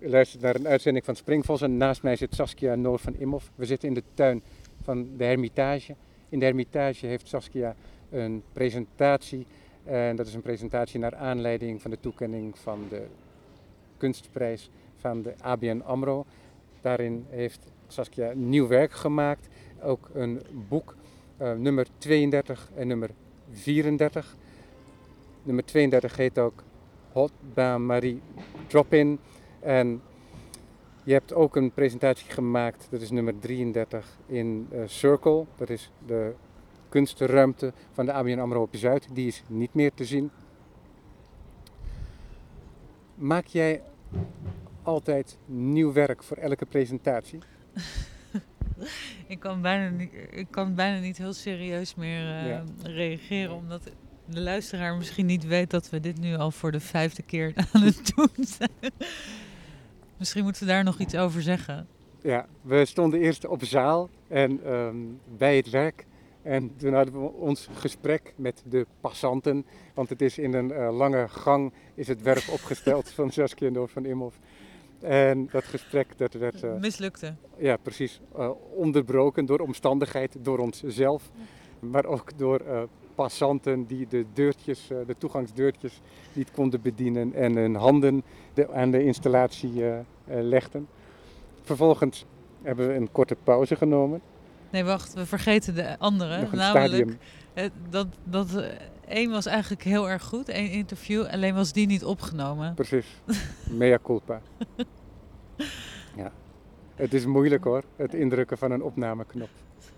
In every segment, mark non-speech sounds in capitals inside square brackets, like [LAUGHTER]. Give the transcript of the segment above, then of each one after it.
U luistert naar een uitzending van Springvos en naast mij zit Saskia Noor van Imhoff. We zitten in de tuin van de Hermitage. In de Hermitage heeft Saskia een presentatie. En dat is een presentatie naar aanleiding van de toekenning van de kunstprijs van de ABN AMRO. Daarin heeft Saskia nieuw werk gemaakt. Ook een boek, uh, nummer 32 en nummer 34. Nummer 32 heet ook Hot Bain Marie Drop-In. En je hebt ook een presentatie gemaakt, dat is nummer 33 in uh, Circle. Dat is de kunstruimte van de ABN AMRO op Zuid. Die is niet meer te zien. Maak jij altijd nieuw werk voor elke presentatie? [LAUGHS] ik, kan bijna niet, ik kan bijna niet heel serieus meer uh, reageren, omdat de luisteraar misschien niet weet dat we dit nu al voor de vijfde keer aan het doen zijn. Misschien moeten we daar nog iets over zeggen. Ja, we stonden eerst op zaal en um, bij het werk. En toen hadden we ons gesprek met de passanten. Want het is in een uh, lange gang is het werk opgesteld [LAUGHS] van Saskia en van Imhoff. En dat gesprek dat werd... Uh, Mislukte. Ja, precies. Uh, onderbroken door omstandigheid, door onszelf. Maar ook door passanten die de deurtjes, de toegangsdeurtjes niet konden bedienen. En hun handen de, aan de installatie legden. Vervolgens hebben we een korte pauze genomen. Nee, wacht, we vergeten de andere. namelijk, dat, dat één was eigenlijk heel erg goed, één interview, alleen was die niet opgenomen. Precies, [LAUGHS] mea culpa. ja, het is moeilijk hoor, het indrukken van een opnameknop.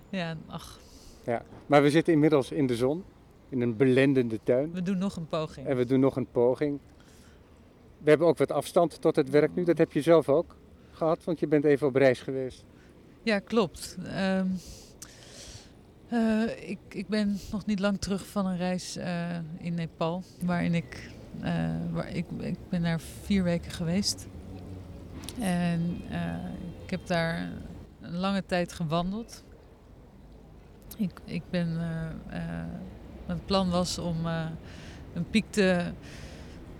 Ja, ach. Ja, maar we zitten inmiddels in de zon, in een belendende tuin. We doen nog een poging. En we doen nog een poging. We hebben ook wat afstand tot het werk nu, dat heb je zelf ook gehad, want je bent even op reis geweest. Ja, klopt. Uh, uh, ik, ik ben nog niet lang terug van een reis uh, in Nepal, waarin ik, uh, waar ik, ik ben daar vier weken geweest. En ik heb daar een lange tijd gewandeld. Ik, ik ben, mijn plan was om een piek te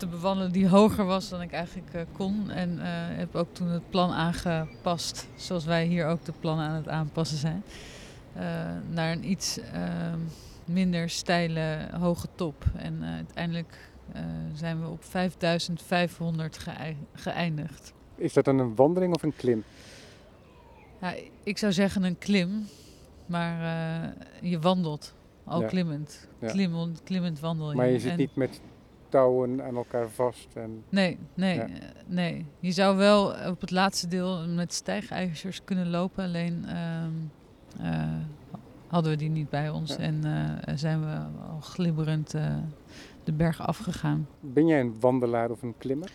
te bewandelen die hoger was dan ik eigenlijk uh, kon. En uh, heb ook toen het plan aangepast, zoals wij hier ook de plannen aan het aanpassen zijn. Naar een iets ehm, minder steile hoge top. En uiteindelijk zijn we op 5500 geëindigd. Is dat dan een wandeling of een klim? Ja, ik zou zeggen een klim, maar je wandelt al klimmend. Klimmend wandel je. Maar je zit en, niet met touwen aan elkaar vast. En, nee, nee, ja. nee. Je zou wel op het laatste deel met stijgijzers kunnen lopen, alleen uh, uh, hadden we die niet bij ons ja. en uh, zijn we al glibberend eh, de berg afgegaan. Ben jij een wandelaar of een klimmer?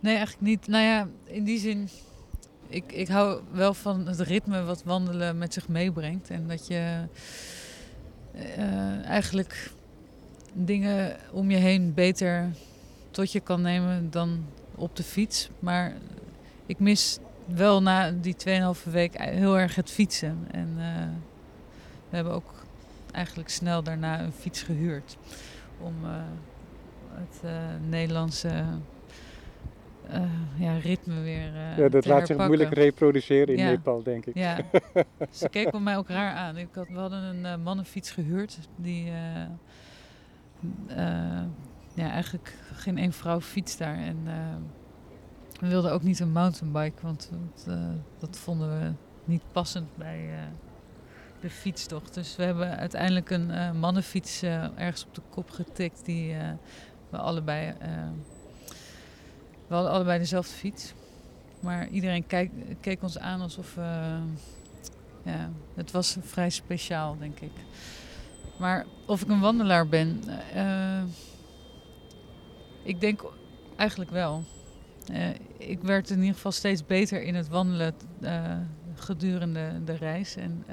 Nee, eigenlijk niet. Nou ja, in die zin, ik, ik hou wel van het ritme wat wandelen met zich meebrengt. En dat je eigenlijk dingen om je heen beter tot je kan nemen dan op de fiets. Maar ik mis wel na die 2,5 week heel erg het fietsen. En uh, we hebben ook eigenlijk snel daarna een fiets gehuurd. Om uh, het uh, Nederlandse ja, ritme weer Ja, dat laat zich moeilijk reproduceren in ja. Nepal, denk ik. Ja, [LAUGHS] ze keken mij ook raar aan. Ik had, we hadden een mannenfiets gehuurd die uh, ja, eigenlijk geen één vrouw fietst daar. En uh, we wilden ook niet een mountainbike, want uh, dat vonden we niet passend bij de fietstocht. Dus we hebben uiteindelijk een mannenfiets ergens op de kop getikt die we allebei... we hadden allebei dezelfde fiets. Maar iedereen kijk, keek ons aan alsof... ja, het was vrij speciaal, denk ik. Maar of ik een wandelaar ben, uh, ik denk eigenlijk wel. Ik werd in ieder geval steeds beter in het wandelen gedurende de reis. En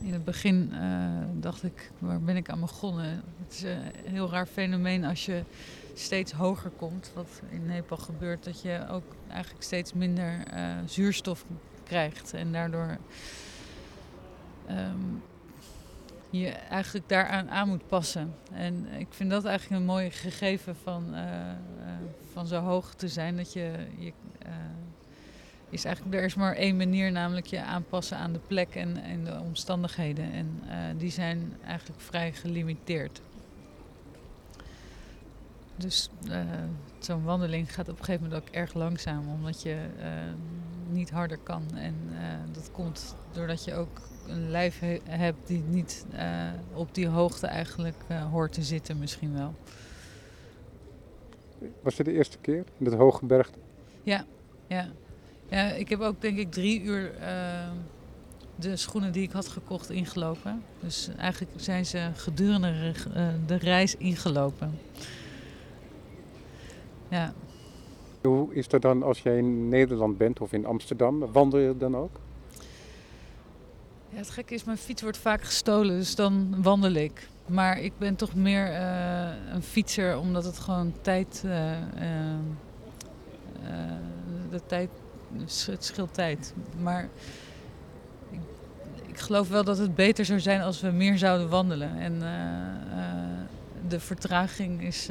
in het begin dacht ik, waar ben ik aan begonnen? Het is een heel raar fenomeen als je steeds hoger komt, wat in Nepal gebeurt, dat je ook eigenlijk steeds minder zuurstof krijgt. En daardoor um, je eigenlijk daaraan aan moet passen. En ik vind dat eigenlijk een mooi gegeven van, uh, uh, van zo hoog te zijn. Dat je, je is eigenlijk, er is maar één manier, namelijk je aanpassen aan de plek en, en de omstandigheden. En die zijn eigenlijk vrij gelimiteerd. Dus zo'n wandeling gaat op een gegeven moment ook erg langzaam, omdat je niet harder kan. En dat komt doordat je ook een lijf he hebt die niet op die hoogte eigenlijk hoort te zitten, misschien wel. Was dit de eerste keer in het hoge berg? Ja, ja. ja, ik heb ook denk ik drie uur de schoenen die ik had gekocht ingelopen. Dus eigenlijk zijn ze gedurende de reis ingelopen. Ja. Hoe is dat dan als jij in Nederland bent of in Amsterdam? Wandel je dan ook? Ja, het gekke is, mijn fiets wordt vaak gestolen, dus dan wandel ik. Maar ik ben toch meer uh, een fietser, omdat het gewoon tijd. Uh, uh, de tijd. Het scheelt tijd. Maar ik, ik, geloof wel dat het beter zou zijn als we meer zouden wandelen. En de vertraging is.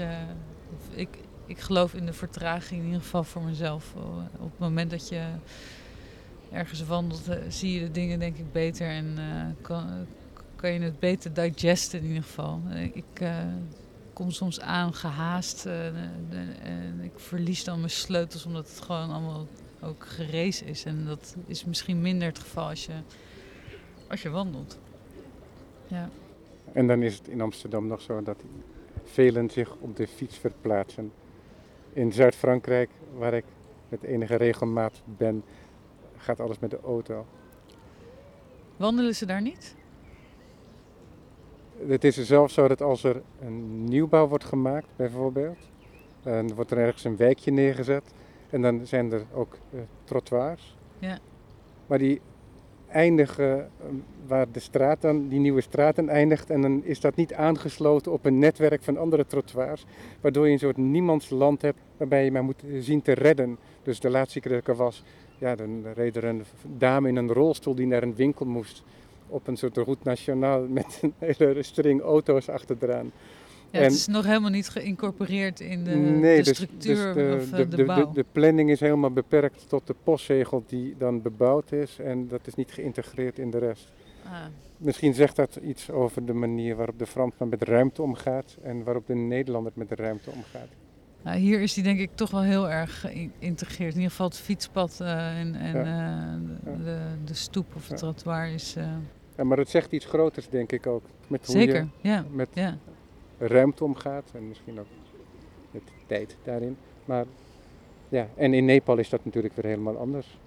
ik, ik geloof in de vertraging in ieder geval voor mezelf. Op het moment dat je ergens wandelt, uh, zie je de dingen denk ik beter en uh, kan, kan je het beter digesten in ieder geval. Eh, ik kom soms aan gehaast en ik verlies dan mijn sleutels omdat het gewoon allemaal ook gerezen is. En dat is misschien minder het geval als je, als je wandelt. Ja. En dan is het in Amsterdam nog zo dat velen zich op de fiets verplaatsen. In Zuid-Frankrijk, waar ik met enige regelmaat ben, gaat alles met de auto. Wandelen ze daar niet? Het is zelfs zo dat als er een nieuwbouw wordt gemaakt, bijvoorbeeld, dan wordt er ergens een wijkje neergezet en dan zijn er ook uh, trottoirs. Ja. Maar die eindigen uh, waar de straat dan, die nieuwe straat eindigt en dan is dat niet aangesloten op een netwerk van andere trottoirs, waardoor je een soort niemandsland hebt waarbij je maar moet zien te redden. Dus de laatste keer dat ik er was, ja, dan reed er een dame in een rolstoel die naar een winkel moest. Op een soort route nationaal [LAUGHS] met een hele string auto's achteraan. Ja, en, het is nog helemaal niet geïncorporeerd in de, nee, de dus- structuur dus de, of de, de, de, bouw. De, planning is helemaal beperkt tot de postzegel die dan bebouwd is. En dat is niet geïntegreerd in de rest. Ah. Misschien zegt dat iets over de manier waarop de Fransman met ruimte omgaat en waarop de Nederlander met de ruimte omgaat. Nou, hier is die denk ik toch wel heel erg geïntegreerd. In ieder geval het fietspad uh, en, en uh, de, de, stoep of het trottoir is... Uh... Ja, maar het zegt iets groters denk ik ook. Met hoe Zeker, je ja. met ja. Ruimte omgaat en misschien ook met tijd daarin. Maar ja, en in Nepal is dat natuurlijk weer helemaal anders.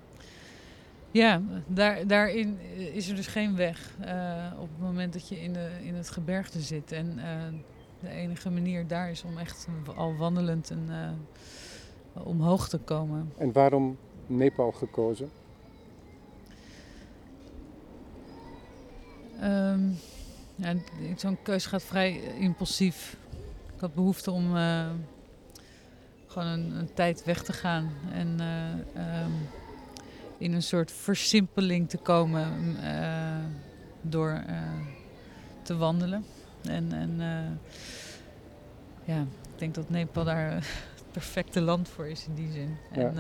Ja, daar, daarin is er dus geen weg op het moment dat je in, de, in het gebergte zit. En de enige manier daar is om echt al wandelend en, uh, omhoog te komen. En waarom Nepal gekozen? Um, ja, Zo'n keus gaat vrij impulsief. Ik had behoefte om uh, gewoon een, een, tijd weg te gaan en uh, um, in een soort versimpeling te komen door te wandelen. En, en ja, ik denk dat Nepal daar het perfecte land voor is in die zin. Ja. En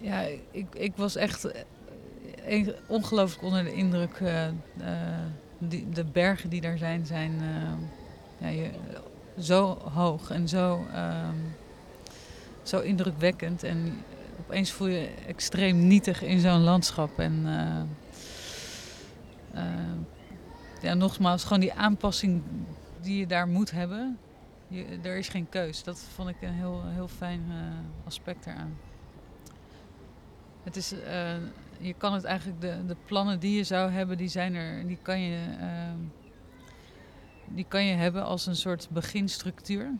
ja, ik, ik was echt eh, ongelooflijk onder de indruk. Uh, die, de bergen die daar zijn, zijn ja, je, zo hoog en zo, um, zo indrukwekkend. En opeens voel je extreem nietig in zo'n landschap. En ja, nogmaals, gewoon die aanpassing die je daar moet hebben. Je, er is geen keus. Dat vond ik een heel, heel fijn aspect eraan. Het is, je kan het eigenlijk, de, de plannen die je zou hebben, die zijn er, die kan je, uh, die kan je hebben als een soort beginstructuur.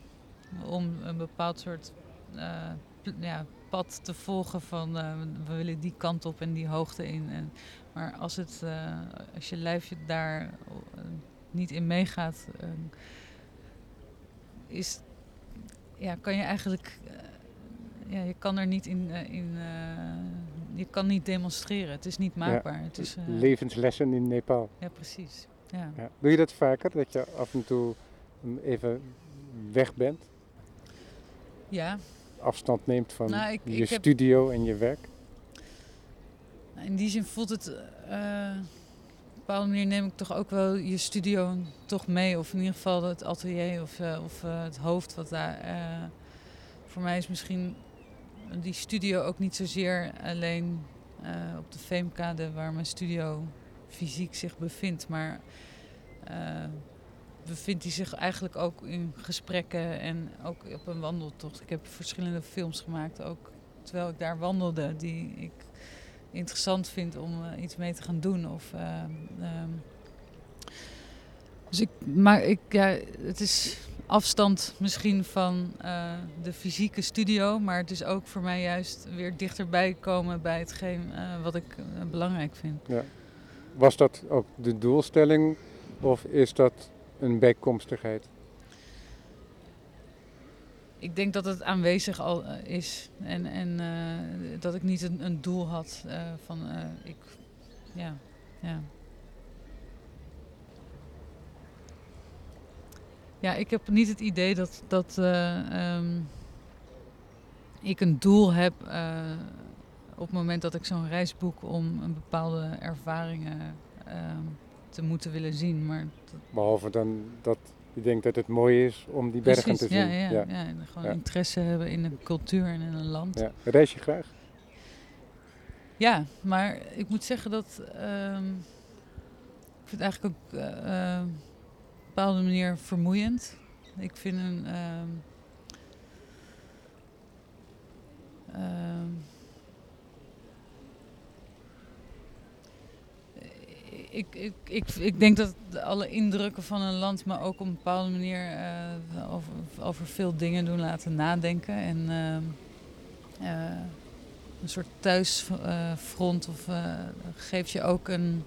Om een bepaald soort ja, pad te volgen van we willen die kant op en die hoogte in. Maar als, het, uh, als je lijfje daar niet in meegaat, is, ja, kan je eigenlijk, ja, je kan er niet in, in je kan niet demonstreren. Het is niet maakbaar. Ja, het is, levenslessen in Nepal. Ja, precies. Ja. ja. Doe je dat vaker, dat je af en toe even weg bent? Ja, afstand neemt van Nou, ik- je ik heb- studio en je werk? In die zin voelt het. eh, op een bepaalde manier neem ik toch ook wel je studio toch mee. Of in ieder geval het atelier of, eh, of eh, het hoofd wat daar. eh, voor mij is misschien die studio ook niet zozeer alleen eh, op de Veemkade waar mijn studio fysiek zich bevindt. Maar eh, bevindt hij zich eigenlijk ook in gesprekken en ook op een wandeltocht. Ik heb verschillende films gemaakt, ook terwijl ik daar wandelde, die ik interessant vind om eh, iets mee te gaan doen. Of, eh, ehm, dus ik, maar ik, ja, het is afstand misschien van eh, de fysieke studio, maar het is ook voor mij juist weer dichterbij komen bij hetgeen eh, wat ik eh, belangrijk vind. Was dat ook de doelstelling of is dat een bijkomstigheid? Ik denk dat het aanwezig al is en, en dat ik niet een, een doel had van ik, ja, ja. Ja, ik heb niet het idee dat, dat eh, ehm, ik een doel heb eh, op het moment dat ik zo'n reis boek om een bepaalde ervaringen ehm, te moeten willen zien. Maar dat, Behalve dan dat je denkt dat het mooi is om die bergen Precies, te zien. Ja, ja, ja. ja. en gewoon Ja. interesse hebben in een cultuur en in een land. Ja, Ja. Reis je graag? maar ik moet zeggen dat ehm, ik vind het eigenlijk ook eh, eh, op een bepaalde manier vermoeiend. Ik vind een ehm, ehm, ik, ik, ik, ik denk dat alle indrukken van een land me ook op een bepaalde manier eh, over, over veel dingen doen laten nadenken. En ehm, eh, een soort thuisfront of eh, geeft je ook een.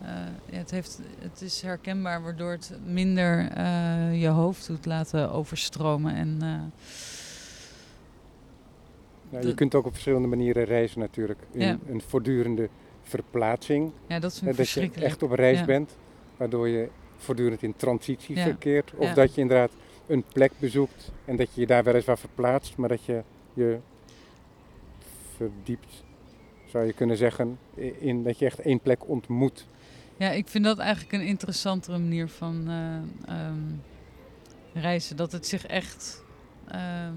Eh, het, heeft, het is herkenbaar waardoor het minder eh, je hoofd doet laten overstromen. En, eh, Ja, je kunt ook op verschillende manieren reizen natuurlijk. In Ja. een voortdurende verplaatsing. ja, dat dat je echt op reis Ja. bent. Waardoor je voortdurend in transitie verkeert. Of dat je inderdaad een plek bezoekt. En dat je je daar weliswaar verplaatst. Maar dat je je verdiept, zou je kunnen zeggen. In dat je echt één plek ontmoet. Ja, ik vind dat eigenlijk een interessantere manier van eh, ehm, reizen. Dat het zich echt. ehm,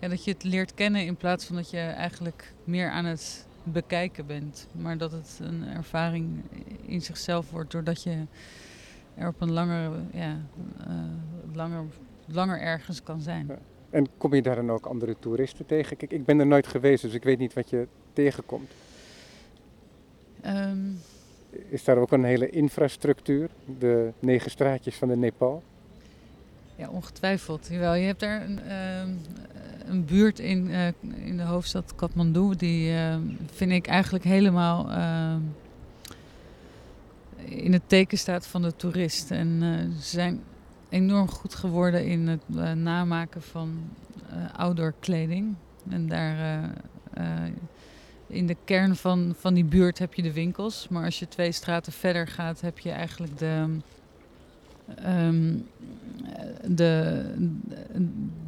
ja, dat je het leert kennen in plaats van dat je eigenlijk meer aan het bekijken bent. Maar dat het een ervaring in zichzelf wordt doordat je er op een langer, ja, eh, langer, langer ergens kan zijn. En kom je daar dan ook andere toeristen tegen? Kijk, ik ben er nooit geweest, dus ik weet niet wat je tegenkomt. Ehm, Is daar ook een hele infrastructuur? De negen straatjes van de Nepal? Ja, ongetwijfeld. Jawel, je hebt daar een, ehm, een buurt in, eh, in de hoofdstad Kathmandu. Die ehm, vind ik eigenlijk helemaal ehm, in het teken staat van de toerist. En eh, ze zijn enorm goed geworden in het eh, namaken van outdoor kleding. En daar in de kern van, van die buurt heb je de winkels. Maar als je twee straten verder gaat, heb je eigenlijk de Ehm, de,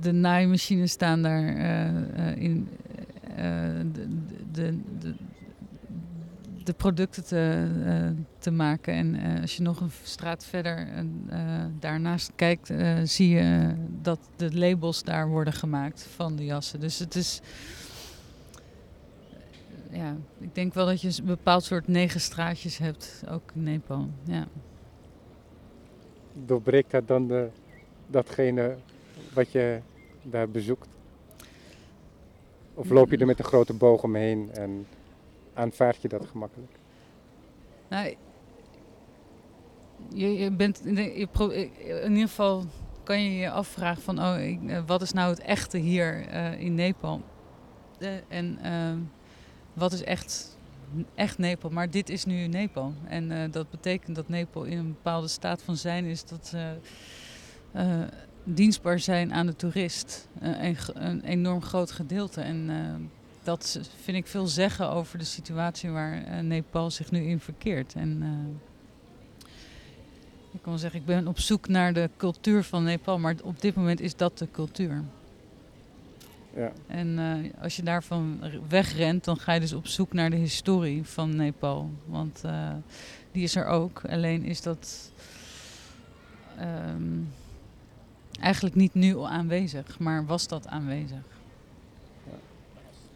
de naaimachines staan daar eh, eh, in eh, de, de, de, de producten te, te maken. En als je nog een straat verder daarnaast kijkt, zie je dat de labels daar worden gemaakt van de jassen. Dus het is. Ja, ik denk wel dat je een bepaald soort negen straatjes hebt, ook in Nepal. Ja. Doorbreekt dat dan de, datgene wat je daar bezoekt? Of loop je er met een grote boog omheen en aanvaard je dat gemakkelijk? Nou, je, je bent je pro- in ieder geval kan je je afvragen van, oh, ik, eh, wat is nou het echte hier eh, in Nepal? Eh, en ehm, wat is echt, echt Nepal? Maar dit is nu Nepal. En eh, dat betekent dat Nepal in een bepaalde staat van zijn is dat ze eh, dienstbaar zijn aan de toerist. Eh, een, een enorm groot gedeelte. En dat vind ik veel zeggen over de situatie waar Nepal zich nu in verkeert. En ik kan wel zeggen, ik ben op zoek naar de cultuur van Nepal, maar op dit moment is dat de cultuur. Ja. En eh, als je daarvan wegrent, dan ga je dus op zoek naar de historie van Nepal. Want uh, die is er ook. Alleen is dat um, eigenlijk niet nu aanwezig, maar was dat aanwezig.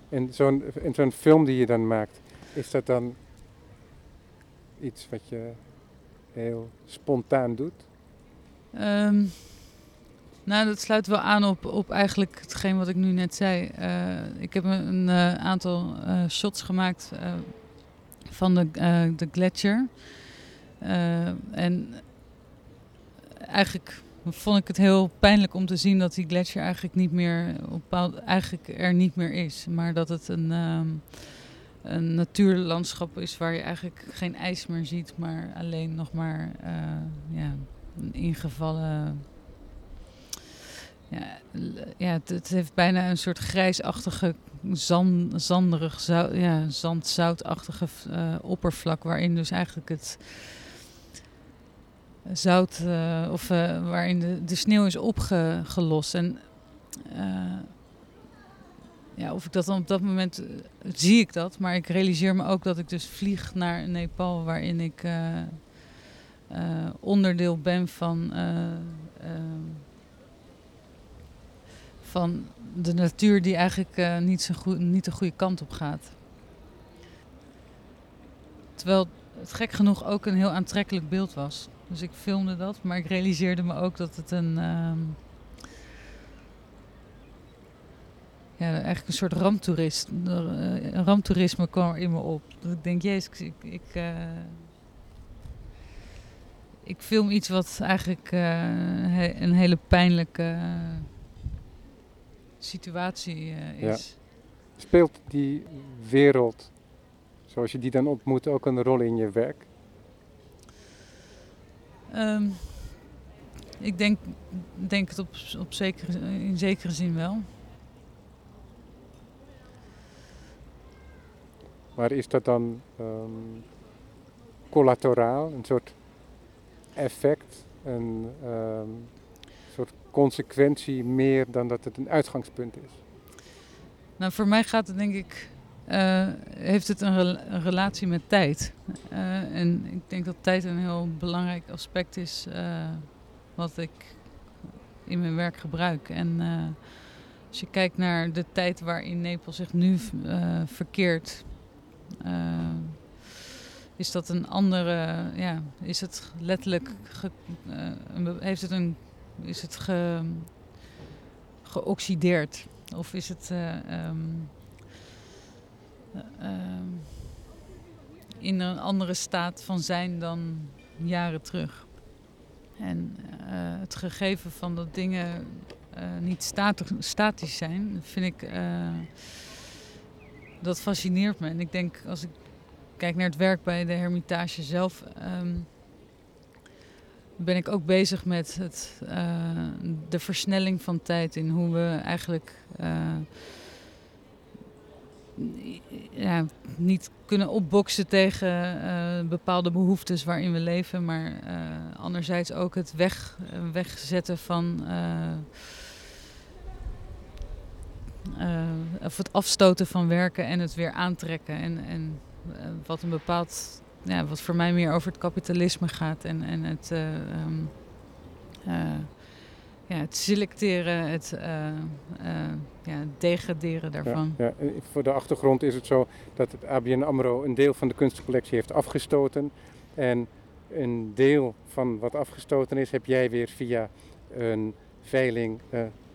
In zo'n zo'n film die je dan maakt, is dat dan iets wat je heel spontaan doet? Um, nou, dat sluit wel aan op, op eigenlijk hetgeen wat ik nu net zei. Uh, ik heb een uh, aantal uh, shots gemaakt van de, de gletsjer. en eigenlijk vond ik het heel pijnlijk om te zien dat die gletsjer eigenlijk niet meer, bepaald, eigenlijk er niet meer is. Maar dat het een, um, een natuurlandschap is waar je eigenlijk geen ijs meer ziet, maar alleen nog maar ja, een ingevallen ja, ja het, heeft bijna een soort grijsachtige, zand, zanderig, zout, ja, zandzoutachtige uh, oppervlak. Waarin dus eigenlijk het zout, uh, of uh, waarin de, de sneeuw is opgelost. En ja, of ik dat dan op dat moment zie ik dat, maar ik realiseer me ook dat ik dus vlieg naar Nepal, waarin ik onderdeel ben van van de natuur die eigenlijk uh, niet, zo goed, niet de goede kant op gaat. Terwijl het gek genoeg ook een heel aantrekkelijk beeld was. Dus ik filmde dat, maar ik realiseerde me ook dat het een. Uh, ja, eigenlijk een soort ramptoerist, een eh, ramptoerisme kwam in me op. Dat ik denk, jezus, ik, ik, ik film iets wat eigenlijk een hele pijnlijke situatie uh, is. Speelt die wereld, zoals je die dan ontmoet, ook een rol in je werk? Um, ik denk, denk het op, op zekere, in zekere zin wel. Maar is dat dan um, collateraal, een soort effect, een um, consequentie meer dan dat het een uitgangspunt is? Nou, voor mij gaat het denk ik, uh, heeft het een, re een, relatie met tijd. Uh, en ik denk dat tijd een heel belangrijk aspect is uh, wat ik in mijn werk gebruik. En als je kijkt naar de tijd waarin Nepal zich nu verkeert, is dat een andere, ja, is het letterlijk, heeft het een is het ge, geoxideerd? Of is het uh, um, uh, in een andere staat van zijn dan jaren terug? En uh, het gegeven van dat dingen niet statisch, zijn, vind ik. dat fascineert me. En ik denk, als ik kijk naar het werk bij de Hermitage zelf. Um, ben ik ook bezig met het, uh, de versnelling van tijd in hoe we eigenlijk ja, niet kunnen opboksen tegen uh, bepaalde behoeftes waarin we leven, maar anderzijds ook het weg, wegzetten van. of het afstoten van werken en het weer aantrekken. En, en wat een bepaald ja, wat voor mij meer over het kapitalisme gaat en, en het, uh, um, uh, ja, het selecteren, het uh, ja, degraderen daarvan. Ja, ja, Voor de achtergrond is het zo dat het ABN AMRO een deel van de kunstcollectie heeft afgestoten. En een deel van wat afgestoten is, heb jij weer via een veiling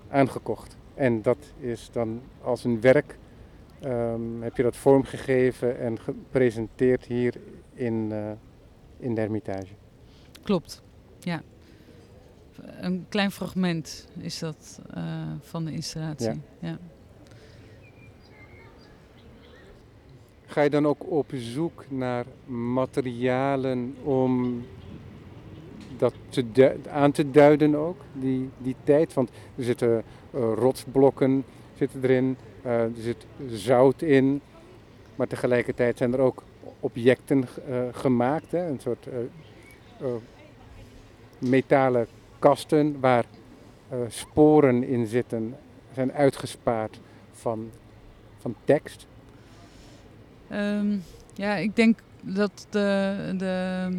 aangekocht. En dat is dan als een werk Um, heb je dat vormgegeven en gepresenteerd hier in, uh, in de Hermitage. Klopt, ja. Een klein fragment is dat uh, van de installatie. Ja. ja. Ga je dan ook op zoek naar materialen om dat te aan te duiden ook, die, die tijd? Want er zitten uh, rotsblokken zitten erin, uh, er zit zout in, maar tegelijkertijd zijn er ook objecten uh, gemaakt, hè? een soort uh, metalen kasten waar sporen in zitten, zijn uitgespaard van, van tekst? Ehm, ja, ik denk dat de, de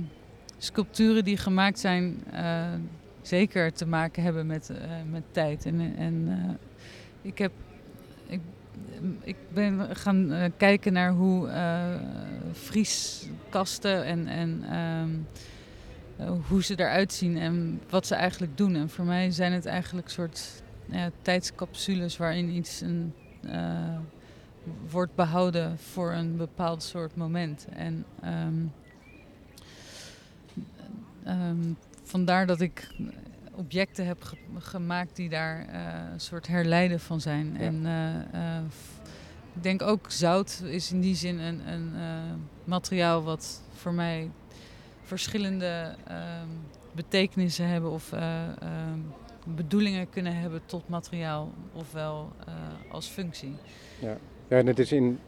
sculpturen die gemaakt zijn zeker te maken hebben met, met tijd. En, en ik, heb, ik, ik ben gaan kijken naar hoe vrieskasten en, en um, hoe ze eruit zien en wat ze eigenlijk doen. En voor mij zijn het eigenlijk soort ja, tijdscapsules waarin iets een, wordt behouden voor een bepaald soort moment. En um, um, vandaar dat ik objecten heb ge gemaakt die daar uh, een soort herleiden van zijn. Ja. En uh, uh, ik denk ook zout is in die zin een, een materiaal wat voor mij verschillende ehm, betekenissen hebben of bedoelingen kunnen hebben tot materiaal ofwel als functie. Ja. Ja, en het is in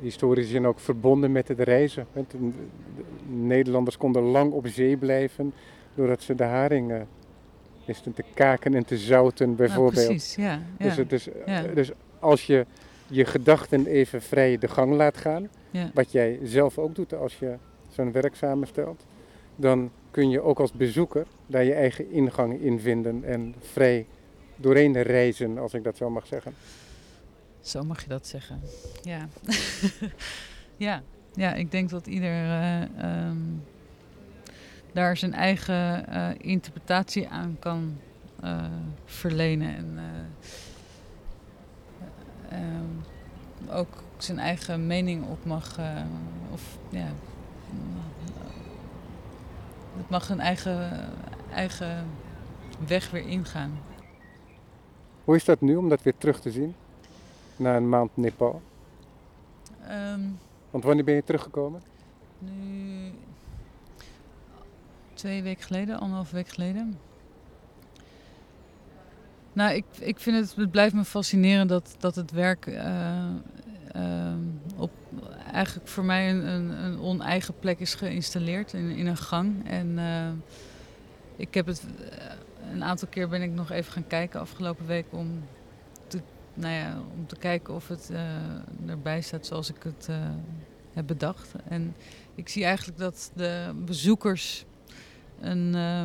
historische zin ook verbonden met het reizen. De Nederlanders konden lang op zee blijven doordat ze de haringen wisten te kaken en te zouten bijvoorbeeld. Nou, precies, ja. ja. Dus, het is, ja. dus als je je gedachten even vrij de gang laat gaan, ja. wat jij zelf ook doet als je zo'n werk samenstelt, dan kun je ook als bezoeker daar je eigen ingang in vinden en vrij doorheen reizen, als ik dat zo mag zeggen. Zo mag je dat zeggen. Ja. [LAUGHS] ja. ja, ik denk dat ieder uh, um, daar zijn eigen uh, interpretatie aan kan uh, verlenen. En um, ook zijn eigen mening op mag. of ja. Het mag een eigen, eigen weg weer ingaan. Hoe is dat nu om dat weer terug te zien? na een maand Nepal? Um, Want wanneer ben je teruggekomen? Nu twee weken geleden, anderhalf week geleden. Nou, ik, ik vind het, het blijft me fascineren dat, dat het werk uh, uh, op eigenlijk voor mij een, een, een, oneigen plek is geïnstalleerd in, in een gang. En uh, ik heb het een aantal keer ben ik nog even gaan kijken afgelopen week om nou ja, om te kijken of het erbij staat zoals ik het heb bedacht. En ik zie eigenlijk dat de bezoekers een, uh,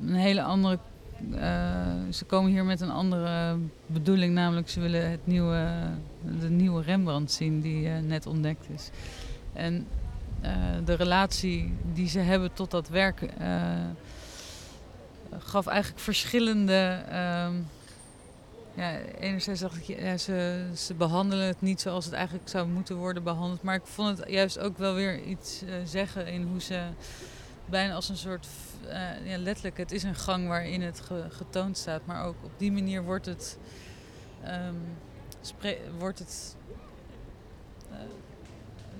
een hele andere. ze komen hier met een andere bedoeling, namelijk ze willen het nieuwe, de nieuwe Rembrandt zien die net ontdekt is. En de relatie die ze hebben tot dat werk gaf eigenlijk verschillende ehm, ja, enerzijds dacht ik, ze, ze behandelen het niet zoals het eigenlijk zou moeten worden behandeld. Maar ik vond het juist ook wel weer iets zeggen in hoe ze bijna als een soort, uh, ja, letterlijk, het is een gang waarin het ge, getoond staat. Maar ook op die manier wordt het, um, wordt het, uh,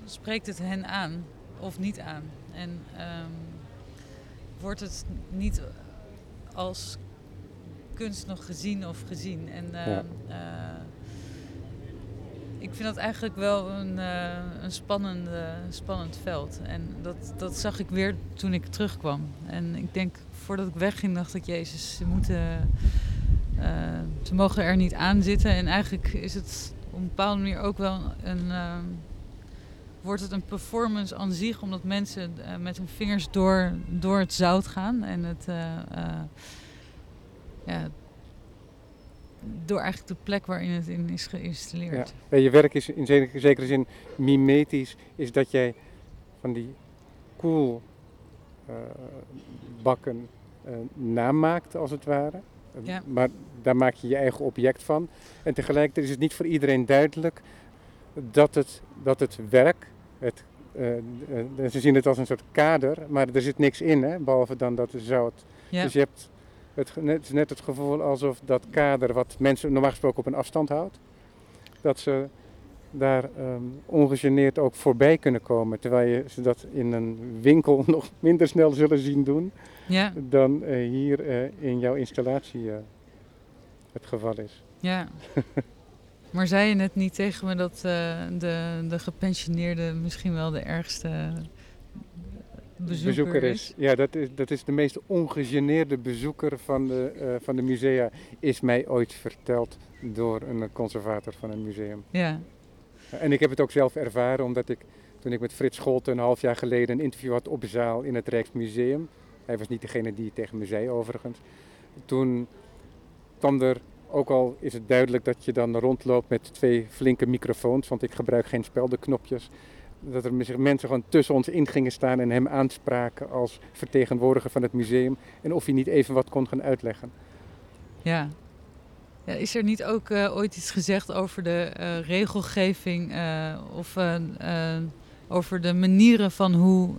spreekt het hen aan of niet aan. En um, wordt het niet als kunst nog gezien of gezien. En uh, ja. Ik vind dat eigenlijk wel een, uh, een spannende, spannend veld. En dat, dat zag ik weer toen ik terugkwam. En ik denk, voordat ik wegging, dacht ik, Jezus, ze moeten. ze mogen er niet aan zitten. En eigenlijk is het op een bepaalde manier ook wel een. wordt het een performance aan zich, omdat mensen met hun vingers door, door het zout gaan en het ja, door eigenlijk de plek waarin het in is geïnstalleerd. Ja. Je werk is in zekere zin mimetisch, is dat jij van die koel uh, bakken uh, namaakt als het ware. Ja. Maar daar maak je je eigen object van. En tegelijkertijd is het niet voor iedereen duidelijk dat het, dat het werk, het, uh, ze zien het als een soort kader, maar er zit niks in, hè, behalve dan dat het zout. Ja. Dus je hebt het, het is net het gevoel alsof dat kader wat mensen normaal gesproken op een afstand houdt, dat ze daar um, ongegeneerd ook voorbij kunnen komen. Terwijl je ze dat in een winkel [LAUGHS] nog minder snel zullen zien doen ja. dan uh, hier uh, in jouw installatie uh, het geval is. Ja. [LAUGHS] maar zei je net niet tegen me dat de, de gepensioneerden misschien wel de ergste bezoeker, is. Ja, dat is, dat is de meest ongegeneerde bezoeker van de, uh, van de musea, is mij ooit verteld door een conservator van een museum. Ja. En ik heb het ook zelf ervaren, omdat ik toen ik met Frits Scholten een half jaar geleden een interview had op zaal in het Rijksmuseum. Hij was niet degene die het tegen me zei overigens. Toen kwam er, ook al is het duidelijk dat je dan rondloopt met twee flinke microfoons, want ik gebruik geen speldenknopjes dat er mensen gewoon tussen ons in gingen staan en hem aanspraken als vertegenwoordiger van het museum. En of hij niet even wat kon gaan uitleggen. Ja. ja is er niet ook uh, ooit iets gezegd over de uh, regelgeving uh, of over de manieren van hoe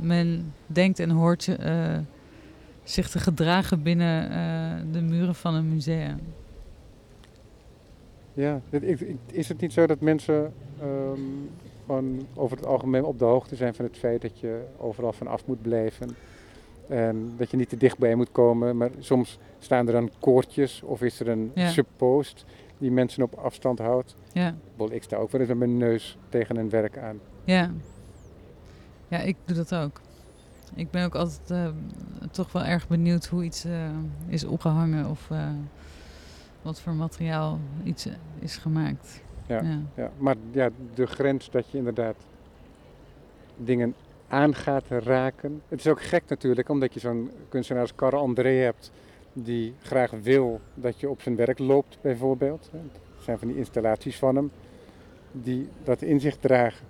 men denkt en hoort zich te gedragen binnen de muren van een museum? Ja, is het niet zo dat mensen um, gewoon over het algemeen op de hoogte zijn van het feit dat je overal van af moet blijven. En dat je niet te dichtbij moet komen. Maar soms staan er dan koortjes of is er een ja. suppost die mensen op afstand houdt. Ja. Ik sta ook wel eens met mijn neus tegen een werk aan. Ja. Ja, ik doe dat ook. Ik ben ook altijd uh, toch wel erg benieuwd hoe iets uh, is opgehangen of uh, wat voor materiaal iets is gemaakt. Ja, ja. maar ja, de grens dat je inderdaad dingen aangaat raken. Het is ook gek natuurlijk, omdat je zo'n kunstenaar als Carl André hebt, die graag wil dat je op zijn werk loopt, bijvoorbeeld. Dat zijn van die installaties van hem, die dat in zich dragen.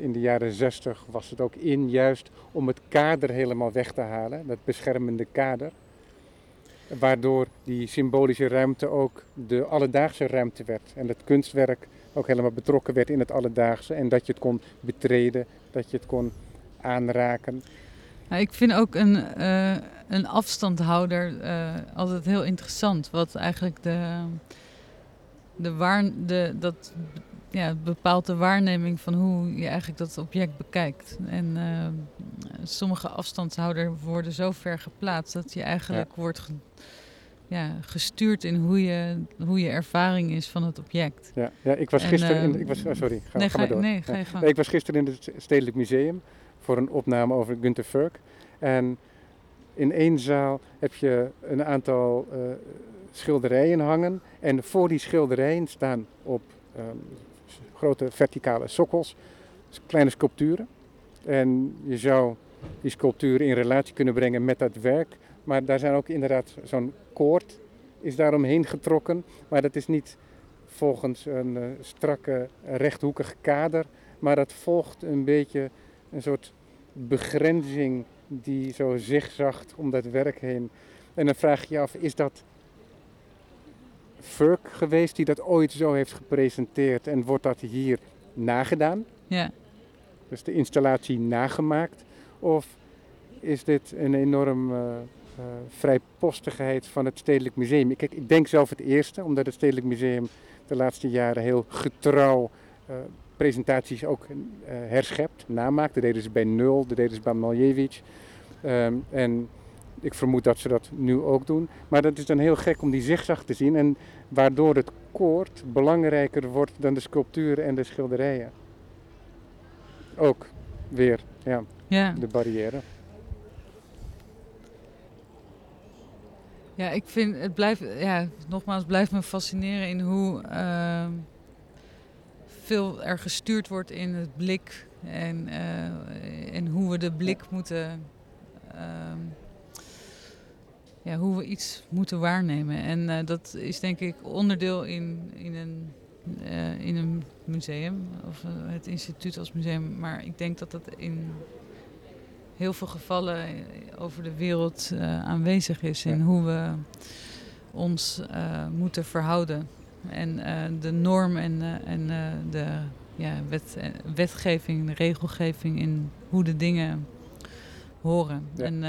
In de jaren zestig was het ook in juist om het kader helemaal weg te halen, dat beschermende kader. Waardoor die symbolische ruimte ook de alledaagse ruimte werd. En het kunstwerk ook helemaal betrokken werd in het alledaagse. En dat je het kon betreden, dat je het kon aanraken. Nou, ik vind ook een, uh, een afstandhouder uh, altijd heel interessant. Wat eigenlijk de, de, waar, de, dat ja, bepaalt de waarneming van hoe je eigenlijk dat object bekijkt. En uh, sommige afstandshouders worden zo ver geplaatst dat je eigenlijk wordt ja, gestuurd in hoe je, hoe je ervaring is van het object. Ja, ja ik was gisteren in. Ik was, oh, sorry, ga, nee, ga, maar door. Nee, ga je nee, ik was gisteren in het Stedelijk Museum voor een opname over Gunther Furk. En in één zaal heb je een aantal uh, schilderijen hangen. En voor die schilderijen staan op um, grote verticale sokkels kleine sculpturen. En je zou die sculpturen in relatie kunnen brengen met dat werk. Maar daar zijn ook inderdaad zo'n koord is daaromheen getrokken. Maar dat is niet volgens een uh, strakke rechthoekig kader. Maar dat volgt een beetje een soort begrenzing die zo zigzacht om dat werk heen. En dan vraag je je af, is dat Furk geweest die dat ooit zo heeft gepresenteerd en wordt dat hier nagedaan? Ja. Dus de installatie nagemaakt? Of is dit een enorm uh, uh, vrijpostigheid van het Stedelijk Museum? Kijk, ik denk zelf het eerste, omdat het Stedelijk Museum de laatste jaren heel getrouw uh, presentaties ook herschept, namaakt. Dat deden ze bij Nul, dat deden ze bij Maljevic. Um, en ik vermoed dat ze dat nu ook doen. Maar dat is dan heel gek om die zigzag te zien. En waardoor het koord belangrijker wordt dan de sculpturen en de schilderijen. Ook weer, ja, ja. de barrière. Ja, ik vind het blijft, ja, nogmaals, blijft me fascineren in hoe uh, veel er gestuurd wordt in het blik en, uh, en hoe we de blik moeten. Uh, ja, hoe we iets moeten waarnemen. En uh, dat is denk ik onderdeel in, in, een, uh, in een museum, of uh, het instituut als museum. Maar ik denk dat dat in heel veel gevallen over de wereld aanwezig is. In hoe we ons moeten verhouden. En de norm en, en de ja, wet, wetgeving, de regelgeving in hoe de dingen horen. Ja. En,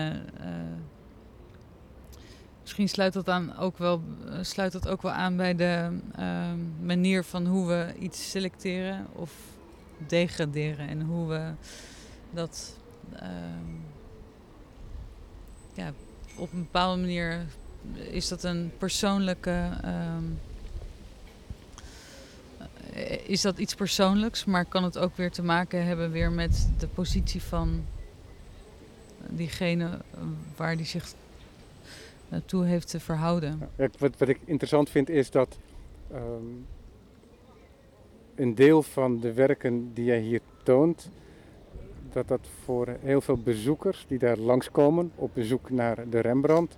Misschien sluit dat, aan ook wel, sluit dat ook wel aan bij de uh, manier van hoe we iets selecteren of degraderen. En hoe we dat uh, ja, op een bepaalde manier is dat een persoonlijke. Uh, is dat iets persoonlijks, maar kan het ook weer te maken hebben weer met de positie van diegene waar die zich naartoe heeft te verhouden. Wat, wat ik interessant vind is dat ehm, een deel van de werken die jij hier toont, dat dat voor heel veel bezoekers die daar langskomen op bezoek naar de Rembrandt,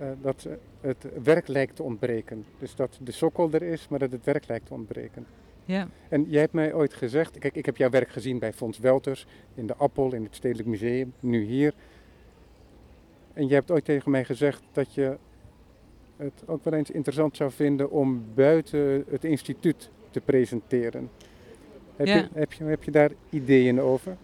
uh, dat het werk lijkt te ontbreken. Dus dat de sokkel er is, maar dat het werk lijkt te ontbreken. Ja. En jij hebt mij ooit gezegd, kijk, ik heb jouw werk gezien bij Fons Welters, in de Appel, in het Stedelijk Museum, nu hier. En jij hebt ooit tegen mij gezegd dat je het ook wel eens interessant zou vinden om buiten het instituut te presenteren. Heb, Ja. je, heb, je, heb je daar ideeën over?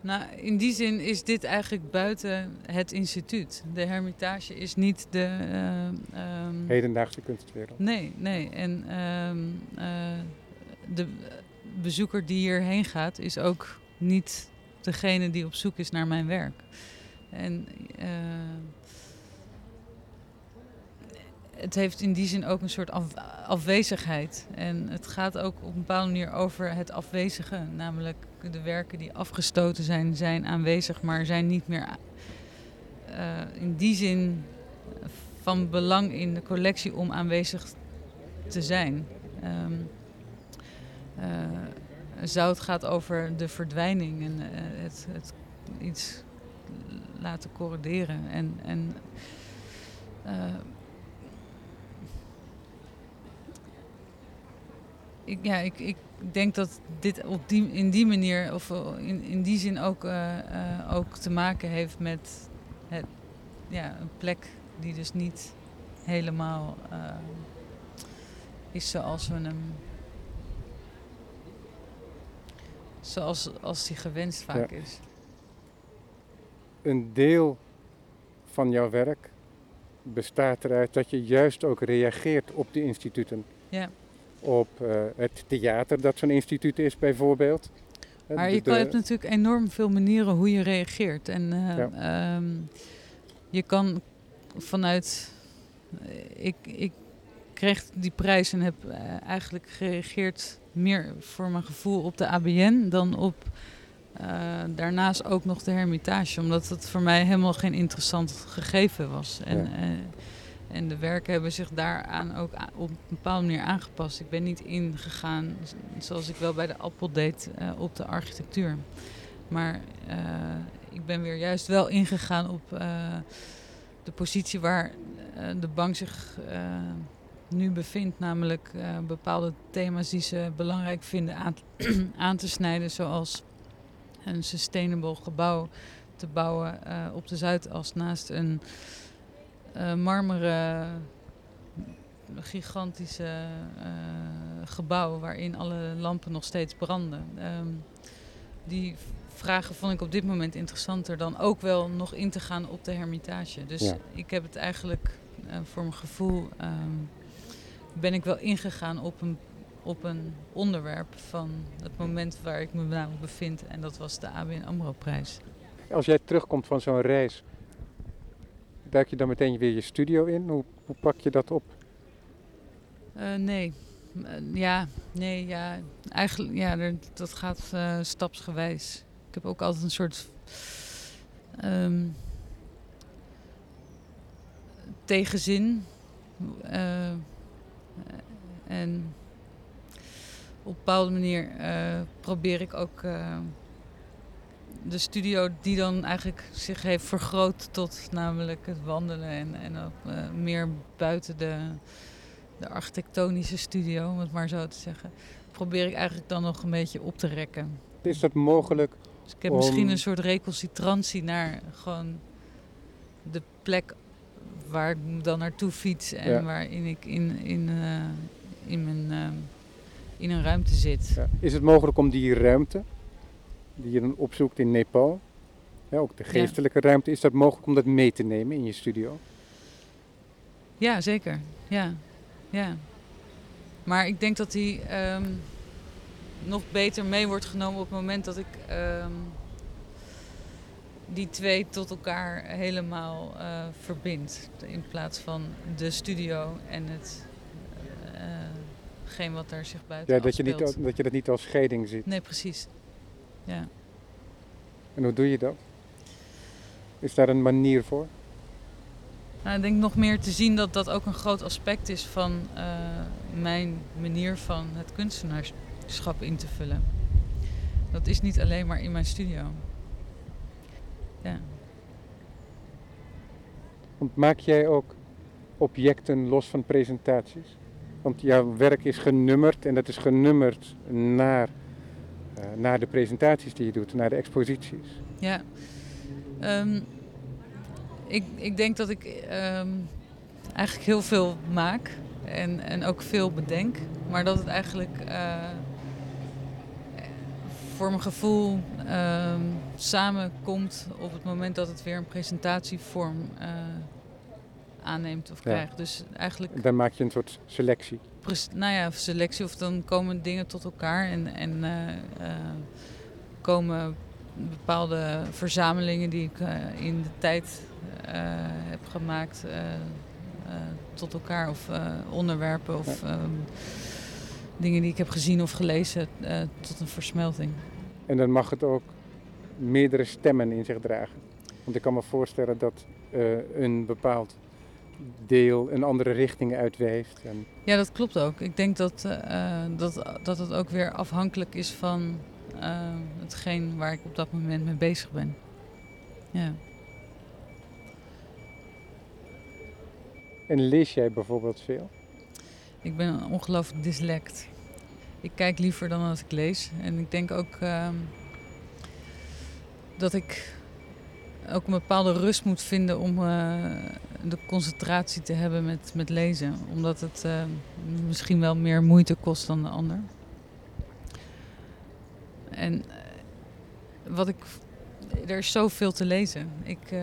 Nou, in die zin is dit eigenlijk buiten het instituut. De Hermitage is niet de. eh, ehm, Hedendaagse kunstwereld. Nee, nee. En ehm, eh, de bezoeker die hierheen gaat, is ook niet degene die op zoek is naar mijn werk. En eh, het heeft in die zin ook een soort af- afwezigheid. En het gaat ook op een bepaalde manier over het afwezige. Namelijk de werken die afgestoten zijn, zijn aanwezig, maar zijn niet meer eh, in die zin van belang in de collectie om aanwezig te zijn. Ehm eh, zout gaat over de verdwijning en het, het iets laten corroderen. En, en eh, ik, ja, ik, ik denk dat dit op die, in die manier, of in, in die zin ook, eh, eh, ook te maken heeft met het, ja, een plek die dus niet helemaal is zoals we hem. Zoals als die gewenst vaak is. Een deel van jouw werk bestaat eruit dat je juist ook reageert op de instituten. Ja. Op eh, het theater dat zo'n instituut is bijvoorbeeld. Eh, Maar je de- hebt natuurlijk enorm veel manieren hoe je reageert. En eh, Ja. ehm, je kan vanuit. Ik, ik kreeg die prijs en heb eh, eigenlijk gereageerd meer voor mijn gevoel op de ABN dan op. eh, daarnaast ook nog de Hermitage, omdat het voor mij helemaal geen interessant gegeven was. En, Ja. eh, en de werken hebben zich daaraan ook op een bepaalde manier aangepast. Ik ben niet ingegaan zoals ik wel bij de Appel deed eh, op de architectuur. Maar ik ben weer juist wel ingegaan op de positie waar de bank zich nu bevindt. Namelijk bepaalde thema's die ze belangrijk vinden aan, [CLEARS THROAT] aan te snijden. Zoals een sustainable gebouw te bouwen eh, op de Zuidas naast een eh, marmeren gigantische eh, gebouw waarin alle lampen nog steeds branden. Ehm, die vragen vond ik op dit moment interessanter dan ook wel nog in te gaan op de Hermitage. Dus Ja. ik heb het eigenlijk voor mijn gevoel ehm, ben ik wel ingegaan op een, op een onderwerp van het moment waar ik me namelijk bevind. En dat was de ABN AMRO prijs. Als jij terugkomt van zo'n reis, duik je dan meteen weer je studio in? Hoe, hoe pak je dat op? Eh, nee. Eh, ja, nee, ja. Eigenlijk, ja, dat gaat eh, stapsgewijs. Ik heb ook altijd een soort ehm, tegenzin. Eh, en op een bepaalde manier eh, probeer ik ook eh, de studio die dan eigenlijk zich heeft vergroot tot namelijk het wandelen en, en ook eh, meer buiten de, de architectonische studio, om het maar zo te zeggen, probeer ik eigenlijk dan nog een beetje op te rekken. Is dat mogelijk? Dus ik heb Om- misschien een soort recalcitrantie naar gewoon de plek waar ik dan naartoe fiets en Ja. waarin ik in, in, in, mijn, in een ruimte zit. Ja. Is het mogelijk om die ruimte die je dan opzoekt in Nepal, ja, ook de geestelijke ruimte, is dat mogelijk om dat mee te nemen in je studio? Ja, zeker. Ja, ja. Maar ik denk dat die ehm, nog beter mee wordt genomen op het moment dat ik ehm, die twee tot elkaar helemaal eh, verbind. In plaats van de studio en het eh, geen wat daar zich buiten Ja, dat je, niet, dat je dat niet als scheiding ziet. Nee, precies. Ja. En hoe doe je dat? Is daar een manier voor? Nou, ik denk nog meer te zien dat dat ook een groot aspect is van uh, mijn manier van het kunstenaarschap in te vullen. Dat is niet alleen maar in mijn studio. Ja. Want maak jij ook objecten los van presentaties? Want jouw werk is genummerd en dat is genummerd naar, uh, naar de presentaties die je doet, naar de exposities. Ja. Um, ik, ik denk dat ik um, eigenlijk heel veel maak en, en ook veel bedenk. Maar dat het eigenlijk uh, voor mijn gevoel um, samenkomt op het moment dat het weer een presentatievorm uh, aanneemt of krijgt. Dus eigenlijk... Dan maak je een soort selectie. Nou ja, selectie of dan komen dingen tot elkaar en, en uh, komen bepaalde verzamelingen die ik in de tijd heb gemaakt tot elkaar. Of onderwerpen of um, dingen die ik heb gezien of gelezen tot een versmelting. En dan mag het ook meerdere stemmen in zich dragen. Want ik kan me voorstellen dat een bepaald deel een andere richting uitwijst. En... Ja, dat klopt ook. Ik denk dat, uh, dat, dat het ook weer afhankelijk is van uh, hetgeen waar ik op dat moment mee bezig ben. Ja. En lees jij bijvoorbeeld veel? Ik ben ongelooflijk dyslect. Ik kijk liever dan als ik lees. En ik denk ook uh, dat ik ook een bepaalde rust moet vinden om uh, de concentratie te hebben met, met lezen. Omdat het uh, misschien wel meer moeite kost dan de ander. En eh, wat ik. Er is zoveel te lezen. Ik,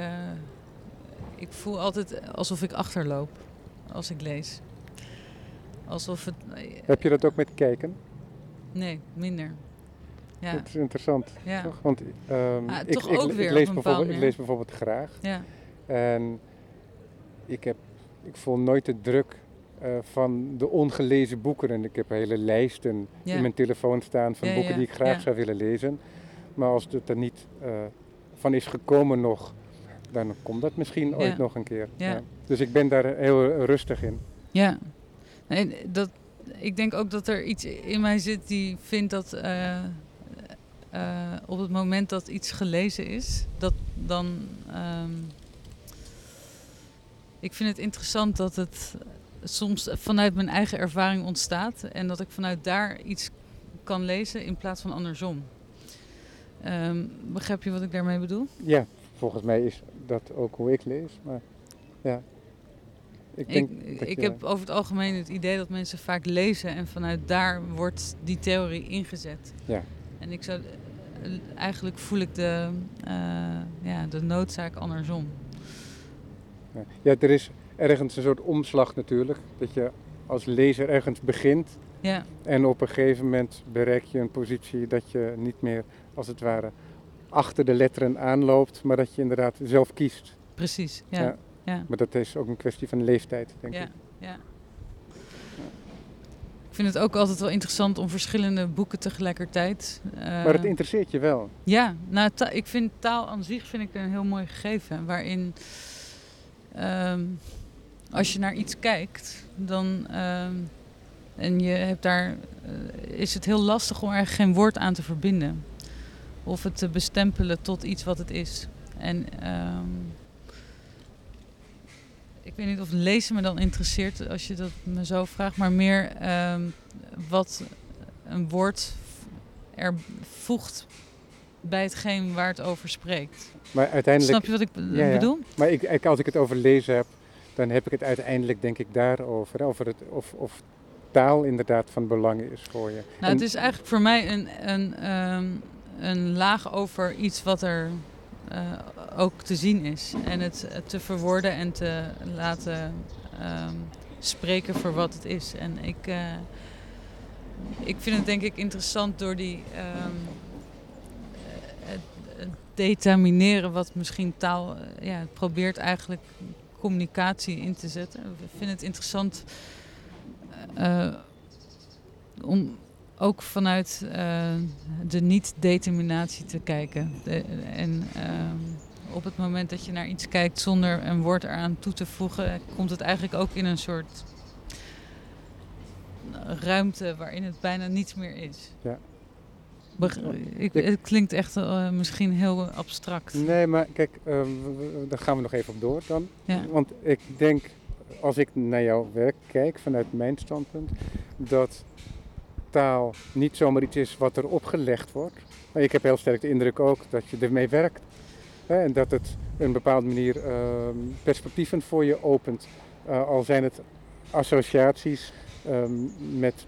ik voel altijd alsof ik achterloop als ik lees. Alsof het... Heb je dat ook met kijken? Nee, minder. Ja. Dat is interessant. Ja. Toch? Want um, ah, ik, ik, ik, lees bijvoorbeeld, ik lees bijvoorbeeld graag. Ja. En ik, heb, ik voel nooit de druk uh, van de ongelezen boeken. En ik heb hele lijsten ja. in mijn telefoon staan van boeken die ik graag zou willen lezen. Maar als het er niet uh, van is gekomen nog, dan komt dat misschien ooit nog een keer. Dus ik ben daar heel rustig in. Ja, nee, dat, ik denk ook dat er iets in mij zit die vindt dat uh, uh, op het moment dat iets gelezen is, dat dan. Um, ik vind het interessant dat het soms vanuit mijn eigen ervaring ontstaat en dat ik vanuit daar iets kan lezen in plaats van andersom. Um, begrijp je wat ik daarmee bedoel? Ja, volgens mij is dat ook hoe ik lees. Maar ja. Ik, denk ik, ik heb over het algemeen het idee dat mensen vaak lezen en vanuit daar wordt die theorie ingezet. Ja. En ik zou, eigenlijk voel ik de, uh, ja, de noodzaak andersom. Ja. er is ergens een soort omslag natuurlijk. Dat je als lezer ergens begint ja. en op een gegeven moment bereik je een positie dat je niet meer als het ware achter de letteren aanloopt, maar dat je inderdaad zelf kiest. Precies, ja. ja. ja. Maar dat is ook een kwestie van leeftijd, denk ja. ik. Ja. Ik vind het ook altijd wel interessant om verschillende boeken tegelijkertijd. Uh, maar het interesseert je wel? Ja, nou, ik vind taal aan zich vind ik een heel mooi gegeven. Waarin um, als je naar iets kijkt, dan. Um, en je hebt daar. Uh, is het heel lastig om er geen woord aan te verbinden of het te bestempelen tot iets wat het is. En um, ik weet niet of lezen me dan interesseert als je dat me zo vraagt, maar meer um, wat een woord er voegt bij hetgeen waar het over spreekt. Maar uiteindelijk, Snap je wat ik ja, ja. bedoel? Maar ik, als ik het over lezen heb, dan heb ik het uiteindelijk denk ik daarover. Over het, of, of taal inderdaad van belang is voor je. Nou, en, het is eigenlijk voor mij een, een, um, een laag over iets wat er uh, ook te zien is. En het te verwoorden en te laten um, spreken voor wat het is. En ik, uh, ik vind het denk ik interessant door die um, het, determineren wat misschien taal uh, ja, het probeert eigenlijk communicatie in te zetten. Ik vind het interessant om ook vanuit uh, de niet-determinatie te kijken. De, en uh, op het moment dat je naar iets kijkt zonder een woord eraan toe te voegen, komt het eigenlijk ook in een soort ruimte waarin het bijna niets meer is. Ja. Ik, het klinkt echt eh, misschien heel abstract. Nee, maar kijk, eh, w- daar gaan we nog even op door dan. Ja. Want ik denk, als ik naar jouw werk kijk vanuit mijn standpunt, dat taal niet zomaar iets is wat er opgelegd wordt. Maar ik heb heel sterk de indruk ook dat je ermee werkt. Hè, en dat het een bepaalde manier ehm, perspectieven voor je opent. Eh, al zijn het associaties ehm, met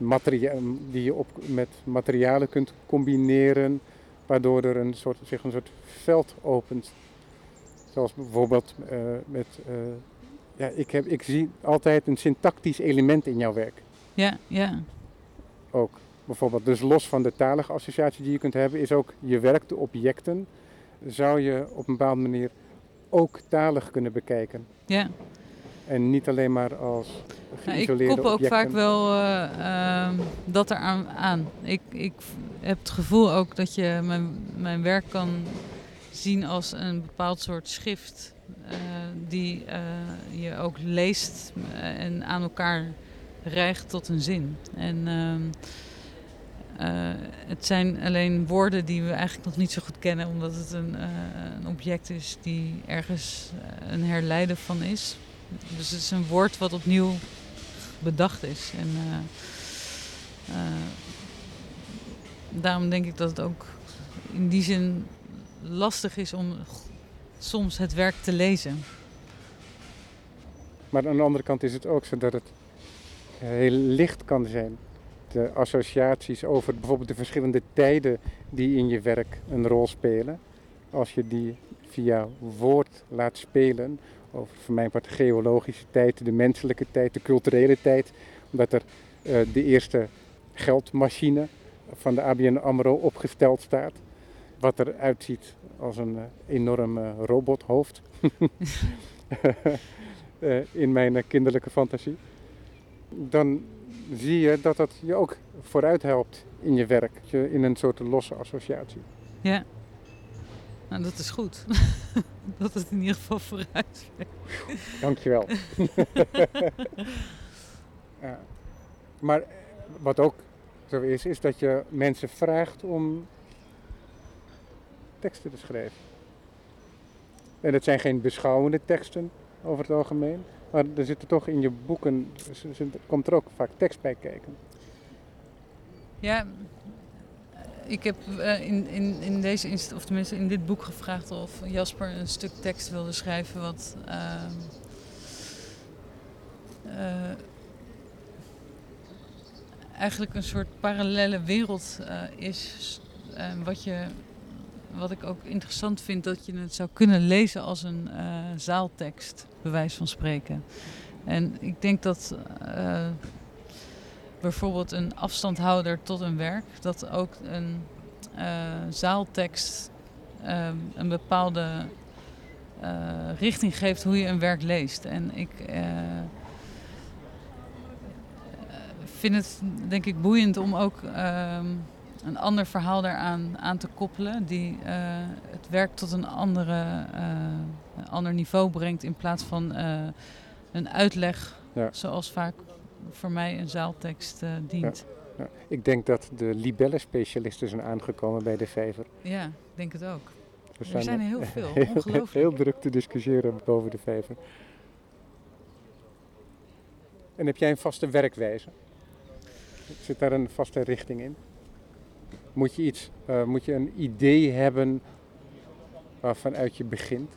die je op, met materialen kunt combineren, waardoor er een soort, zich een soort veld opent. Zoals bijvoorbeeld eh, met. eh, ja, ik, heb, ik zie altijd een syntactisch element in jouw werk Ja, ja, ook. Bijvoorbeeld, dus los van de talige associatie die je kunt hebben, is ook je werk, de objecten, zou je op een bepaalde manier ook talig kunnen bekijken. ja. En niet alleen maar als Nou, ik geïsoleerde koppel ook objecten. vaak wel eh, ehm, dat eraan aan. Ik, ik heb het gevoel ook dat je mijn, mijn werk kan zien als een bepaald soort schrift. eh, die eh, je ook leest en aan elkaar rijgt tot een zin. En ehm, eh, het zijn alleen woorden die we eigenlijk nog niet zo goed kennen, omdat het een, eh, een object is die ergens eh, een herleiden van is. Dus het is een woord wat opnieuw bedacht is. En daarom denk ik dat het ook in die zin lastig is om soms het werk te lezen. Maar aan de andere kant is het ook zo dat het heel licht kan zijn. De associaties over bijvoorbeeld de verschillende tijden die in je werk een rol spelen. Als je die via woord laat spelen, over voor mijn part geologische tijd, de menselijke tijd, de culturele tijd. Omdat er eh, de eerste geldmachine van de ABN AMRO opgesteld staat. Wat eruit ziet als een eh, enorm robothoofd. [LAUGHS] eh, in mijn kinderlijke fantasie. Dan zie je dat dat je ook vooruit helpt in je werk. In een soort losse associatie. Ja. Nou, dat is goed. [LAUGHS] dat het in ieder geval vooruit. Dankjewel. [LAUGHS] [LAUGHS] ja. Maar eh, wat ook zo is, is dat je mensen vraagt om teksten te schrijven. En het zijn geen beschouwende teksten over het algemeen. Maar er zitten toch in je boeken, komt er ook vaak tekst bij kijken. Ja, ik heb eh, in, in, in deze of tenminste in dit boek gevraagd of Jasper een stuk tekst wilde schrijven wat ehm, eh, eigenlijk een soort parallele wereld eh, is. wat, je, wat ik ook interessant vind, dat je het zou kunnen lezen als een zaaltekst, bij wijze van spreken. En ik denk dat eh, bijvoorbeeld een afstandhouder tot een werk, dat ook een eh, zaaltekst eh, een bepaalde eh, richting geeft hoe je een werk leest. En ik vind het denk ik boeiend om ook ehm, een ander verhaal daaraan aan te koppelen, die eh, het werk tot een, andere, eh, een ander niveau brengt in plaats van eh, een uitleg Ja. zoals vaak voor mij een zaaltekst dient. Ja, ik denk dat de libellenspecialisten zijn aangekomen bij de vijver. Ja. ik denk het ook. Er zijn er heel [LAUGHS] veel, ongelooflijk. heel druk te discussiëren boven de vijver. En heb jij een vaste werkwijze? Zit daar een vaste richting in? Moet je, iets, eh, moet je een idee hebben waarvanuit je begint?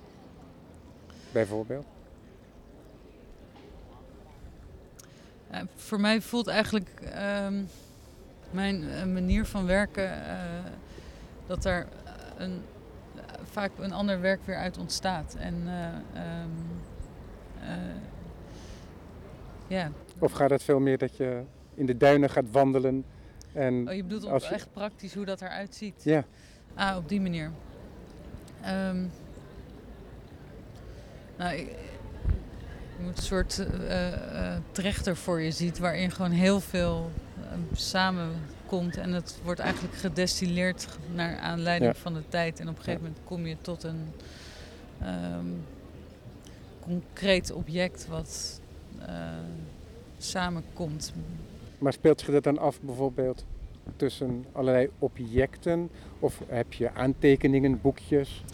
Bijvoorbeeld? Ja, voor mij voelt eigenlijk ehm, mijn eh, manier van werken eh, dat er een, vaak een ander werk weer uit ontstaat. En ja, Of gaat het veel meer dat je in de duinen gaat wandelen? En oh, je bedoelt Als je- echt praktisch hoe dat eruit ziet? ja, Ah, op die manier. Ehm, nou, je moet een soort eh, trechter voor je ziet waarin gewoon heel veel eh, samenkomt. En het wordt eigenlijk gedestilleerd naar aanleiding Ja. van de tijd. En op een gegeven moment kom je tot een ehm, concreet object wat samenkomt. Maar speelt zich dat dan af bijvoorbeeld tussen allerlei objecten? Of heb je aantekeningen, boekjes?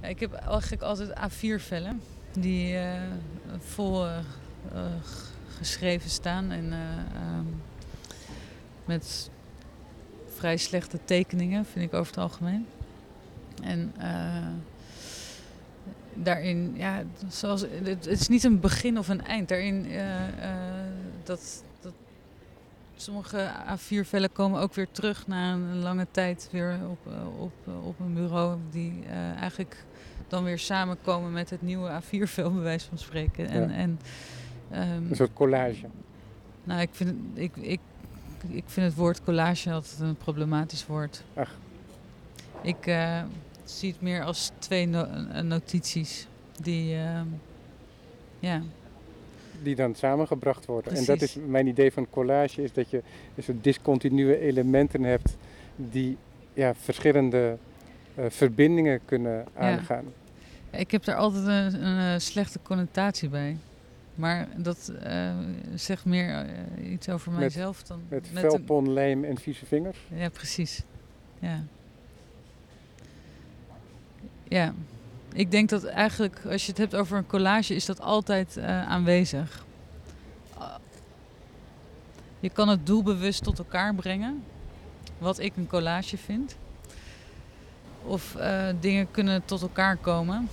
Ik heb eigenlijk altijd A4-vellen die eh, vol eh, eh, geschreven staan en eh, ehm, met vrij slechte tekeningen, vind ik over het algemeen. En daarin, ja, zoals, het, het is niet een begin of een eind. Daarin, dat sommige A4-vellen komen ook weer terug na een lange tijd weer op, eh, op, eh, op een bureau. Die eh, eigenlijk dan weer samenkomen met het nieuwe A4-vel, bij wijze van spreken. En, Ja. en, ehm, Een soort collage. nou, ik vind, het- ik, ik, ik vind het woord collage altijd een problematisch woord. Ach. Ik zie het meer als twee no- notities die, ehm, ja, Die dan samengebracht worden. En dat is mijn idee van collage, is dat je een soort discontinue elementen hebt die ja, verschillende eh, verbindingen kunnen aangaan. ik heb daar altijd een, een, eh, slechte connotatie bij. Maar dat eh, zegt meer iets over Met- mijzelf dan Met een- velpon, lijm en vieze vingers. Ja, precies. Ja. Ja. Ik denk dat eigenlijk, als je het hebt over een collage, is dat altijd eh, aanwezig. Ah. Je kan het doelbewust tot elkaar brengen, wat ik een collage vind. Of eh, dingen kunnen tot elkaar komen.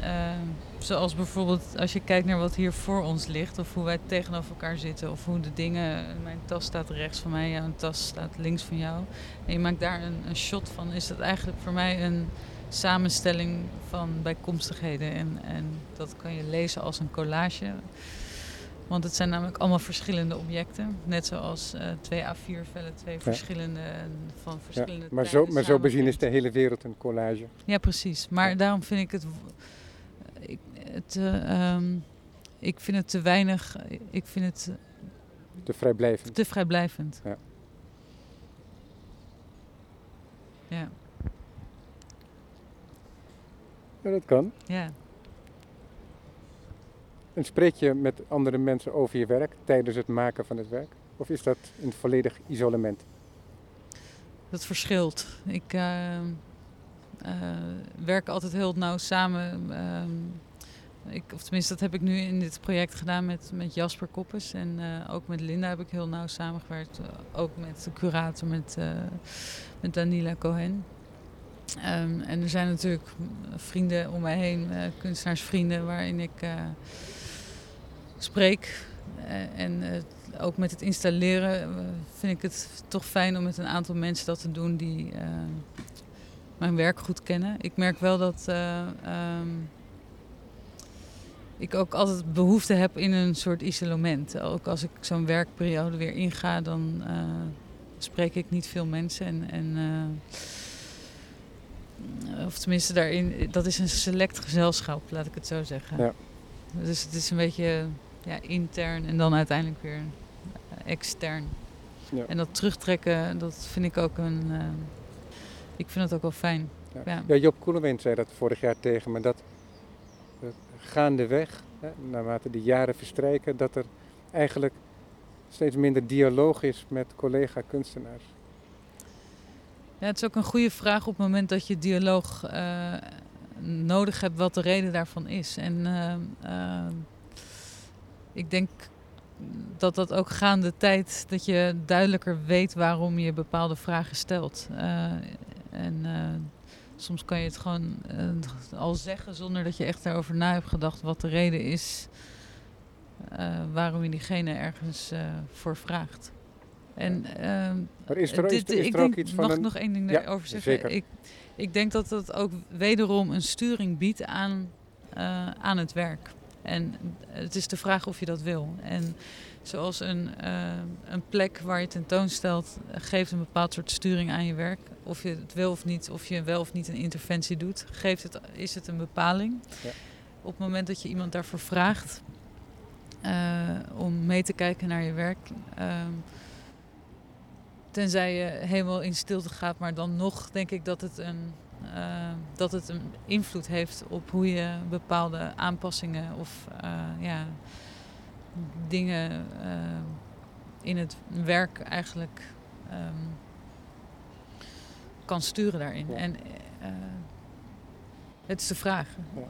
Eh, zoals bijvoorbeeld als je kijkt naar wat hier voor ons ligt, of hoe wij tegenover elkaar zitten, of hoe de dingen. Mijn tas staat rechts van mij, jouw tas staat links van jou. En je maakt daar een shot van, is dat eigenlijk voor mij een samenstelling van bijkomstigheden. En, en dat kan je lezen als een collage. Want het zijn namelijk allemaal verschillende objecten. Net zoals eh, twee A4-vellen, twee verschillende van Ja, verschillende. maar, zo, maar zo bezien is de hele wereld een collage. Ja, precies. Maar Ja. daarom vind ik het, ik, het eh, ehm, ik vind het te weinig. Ik vind het Te vrijblijvend. te vrijblijvend. Ja. Ja, Ja, dat kan. ja. En spreek je met andere mensen over je werk tijdens het maken van het werk? Of is dat in volledig isolement? Dat verschilt. Ik eh, eh, werk altijd heel nauw samen. ehm, ik, of tenminste, dat heb ik nu in dit project gedaan met, met Jasper Koppes. En eh, ook met Linda heb ik heel nauw samengewerkt. Ook met de curator, met, met Danila Cohen. Ehm, en er zijn natuurlijk vrienden om mij heen, eh, kunstenaarsvrienden, waarin ik eh, spreek. Eh, en ook met het installeren vind ik het toch fijn om met een aantal mensen dat te doen die eh, mijn werk goed kennen. Ik merk wel dat eh, ehm, ik ook altijd behoefte heb in een soort isolement. Ook als ik zo'n werkperiode weer inga, dan spreek ik niet veel mensen. En, en, of tenminste, daarin, dat is een select gezelschap, laat ik het zo zeggen. Ja. Dus het is een beetje ja, intern en dan uiteindelijk weer eh, extern. Ja. En dat terugtrekken, dat vind ik ook een. eh, ik vind het ook wel fijn. Ja. Ja. Ja, Job Koelewijn zei dat vorig jaar tegen me, dat eh, gaandeweg, hè, naarmate de jaren verstrijken, dat er eigenlijk steeds minder dialoog is met collega-kunstenaars. Ja, het is ook een goede vraag op het moment dat je dialoog eh, nodig hebt, wat de reden daarvan is. En eh, eh, ik denk dat dat ook gaande tijd, dat je duidelijker weet waarom je bepaalde vragen stelt. En soms kan je het gewoon al zeggen zonder dat je echt daarover na hebt gedacht wat de reden is waarom je diegene ergens voor vraagt. En ehm, Maar is er, is, er- ik ook iets van mag ik een... nog één ding Ja, daarover zeggen? zeker. Ik, ik denk dat dat ook wederom een sturing biedt aan, eh, aan het werk. En het is de vraag of je dat wil. En zoals een, eh, een plek waar je tentoonstelt, geeft een bepaald soort sturing aan je werk. Of je het wil of niet, of je wel of niet een interventie doet, geeft het, is het een bepaling. Ja. Op het moment dat je iemand daarvoor vraagt eh, om mee te kijken naar je werk. ehm, Tenzij je helemaal in stilte gaat, maar dan nog denk ik dat het een eh, dat het een invloed heeft op hoe je bepaalde aanpassingen of eh, ja, dingen eh, in het werk eigenlijk ehm, kan sturen daarin. Ja. En het is de vraag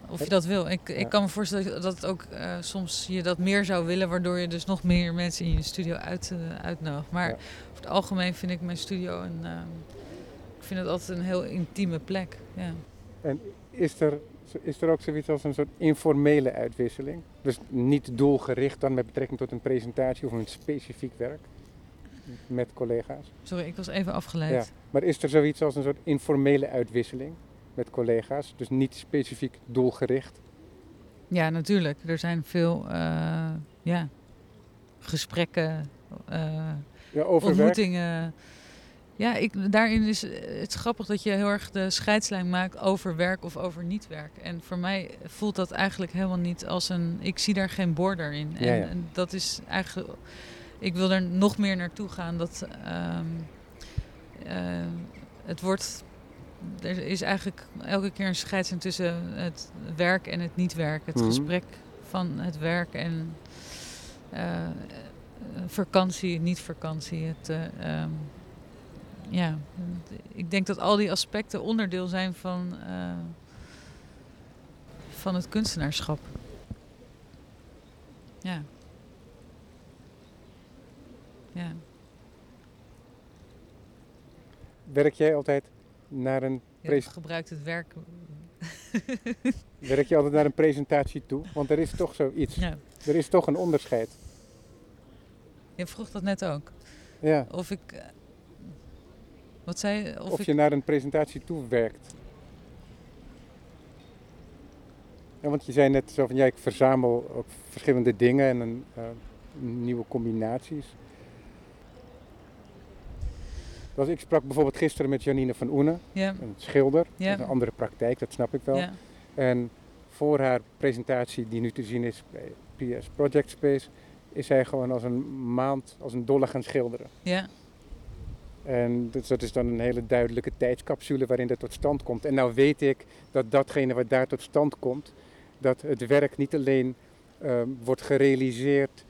of je dat wil. Ik, ik kan me voorstellen dat het ook eh, soms je dat meer zou willen, waardoor je dus nog meer mensen in je studio uit, eh, uitnodigt. Maar over het algemeen vind ik mijn studio een. ehm, ik vind het altijd een heel intieme plek. Ja. En is er, is er ook zoiets als een soort informele uitwisseling? Dus niet doelgericht dan met betrekking tot een presentatie of een specifiek werk met collega's? Sorry, ik was even afgeleid. Ja. Maar is er zoiets als een soort informele uitwisseling met collega's? Dus niet specifiek doelgericht? Ja, natuurlijk. Er zijn veel eh, ja, gesprekken, eh, Ja, ontmoetingen. Ja, ik, daarin is het is grappig dat je heel erg de scheidslijn maakt over werk of over niet werk. En voor mij voelt dat eigenlijk helemaal niet als een. Ik zie daar geen border in. En, Ja, ja. en dat is eigenlijk. Ik wil er nog meer naartoe gaan. Dat ehm, eh, het wordt. Er is eigenlijk elke keer een scheidslijn tussen het werk en het niet werk. Het Mhm. gesprek van het werk en eh, eh, vakantie, niet vakantie. Het, eh, ehm, ja, ik denk dat al die aspecten onderdeel zijn van, eh, van het kunstenaarschap. Ja. Ja. Werk jij altijd naar een, gebruikt het werk. werk je altijd naar een presentatie toe? Want er is toch zoiets. Ja. Er is toch een onderscheid. Je vroeg dat net ook. Ja. Of ik. eh, Wat zei je? Of, Of ik, je naar een presentatie toe werkt. Ja, want je zei net zo van ja, ik verzamel ook verschillende dingen en een, eh, nieuwe combinaties. Dus ik sprak bijvoorbeeld gisteren met Janine van Oenen, Ja. een schilder. Ja. Dat is een andere praktijk, dat snap ik wel. Ja. En voor haar presentatie, die nu te zien is bij PS Project Space, is zij gewoon als een maand, als een dolle gaan schilderen. Ja. En dus dat is dan een hele duidelijke tijdscapsule waarin dat tot stand komt. En nou weet ik dat datgene wat daar tot stand komt, dat het werk niet alleen ehm, wordt gerealiseerd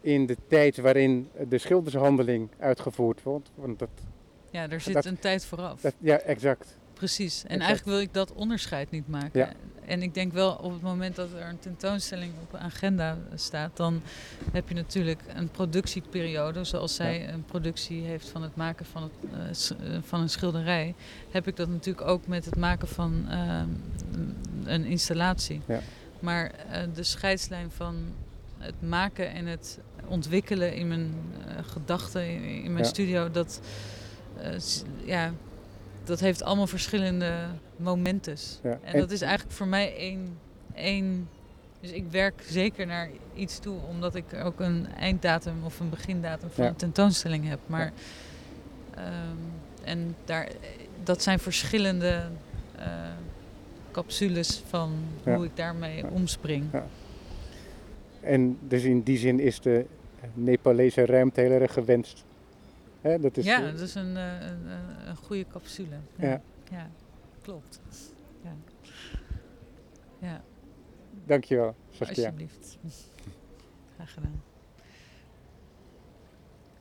in de tijd waarin de schildershandeling uitgevoerd wordt. Want dat, ja, er zit Dat- een tijd vooraf. dat ja, exact. Precies. En Exact. eigenlijk wil ik dat onderscheid niet maken. Ja. En ik denk wel op het moment dat er een tentoonstelling op de agenda staat, dan heb je natuurlijk een productieperiode. Zoals zij een productie heeft van het maken van, het, eh, eh, van een schilderij, heb ik dat natuurlijk ook met het maken van ehm, een installatie. Ja. Maar eh, de scheidslijn van het maken en het ontwikkelen in mijn eh, gedachten, in, in mijn Ja. studio, dat, eh, ja, dat heeft allemaal verschillende momentes. Ja. En En- dat is eigenlijk voor mij één, één. Dus ik werk zeker naar iets toe, omdat ik ook een einddatum of een begindatum van Ja. een tentoonstelling heb. Maar ehm, en daar, dat zijn verschillende eh, capsules van Ja. hoe ik daarmee omspring. Ja. En dus in die zin is de Nepalese ruimte heel erg gewenst. Hè, dat is, ja, eh, dat is een, eh, een, een- een goede capsule. Ja, Ja. ja. klopt. Ja. ja, Dankjewel, Saskia. alsjeblieft. Graag gedaan.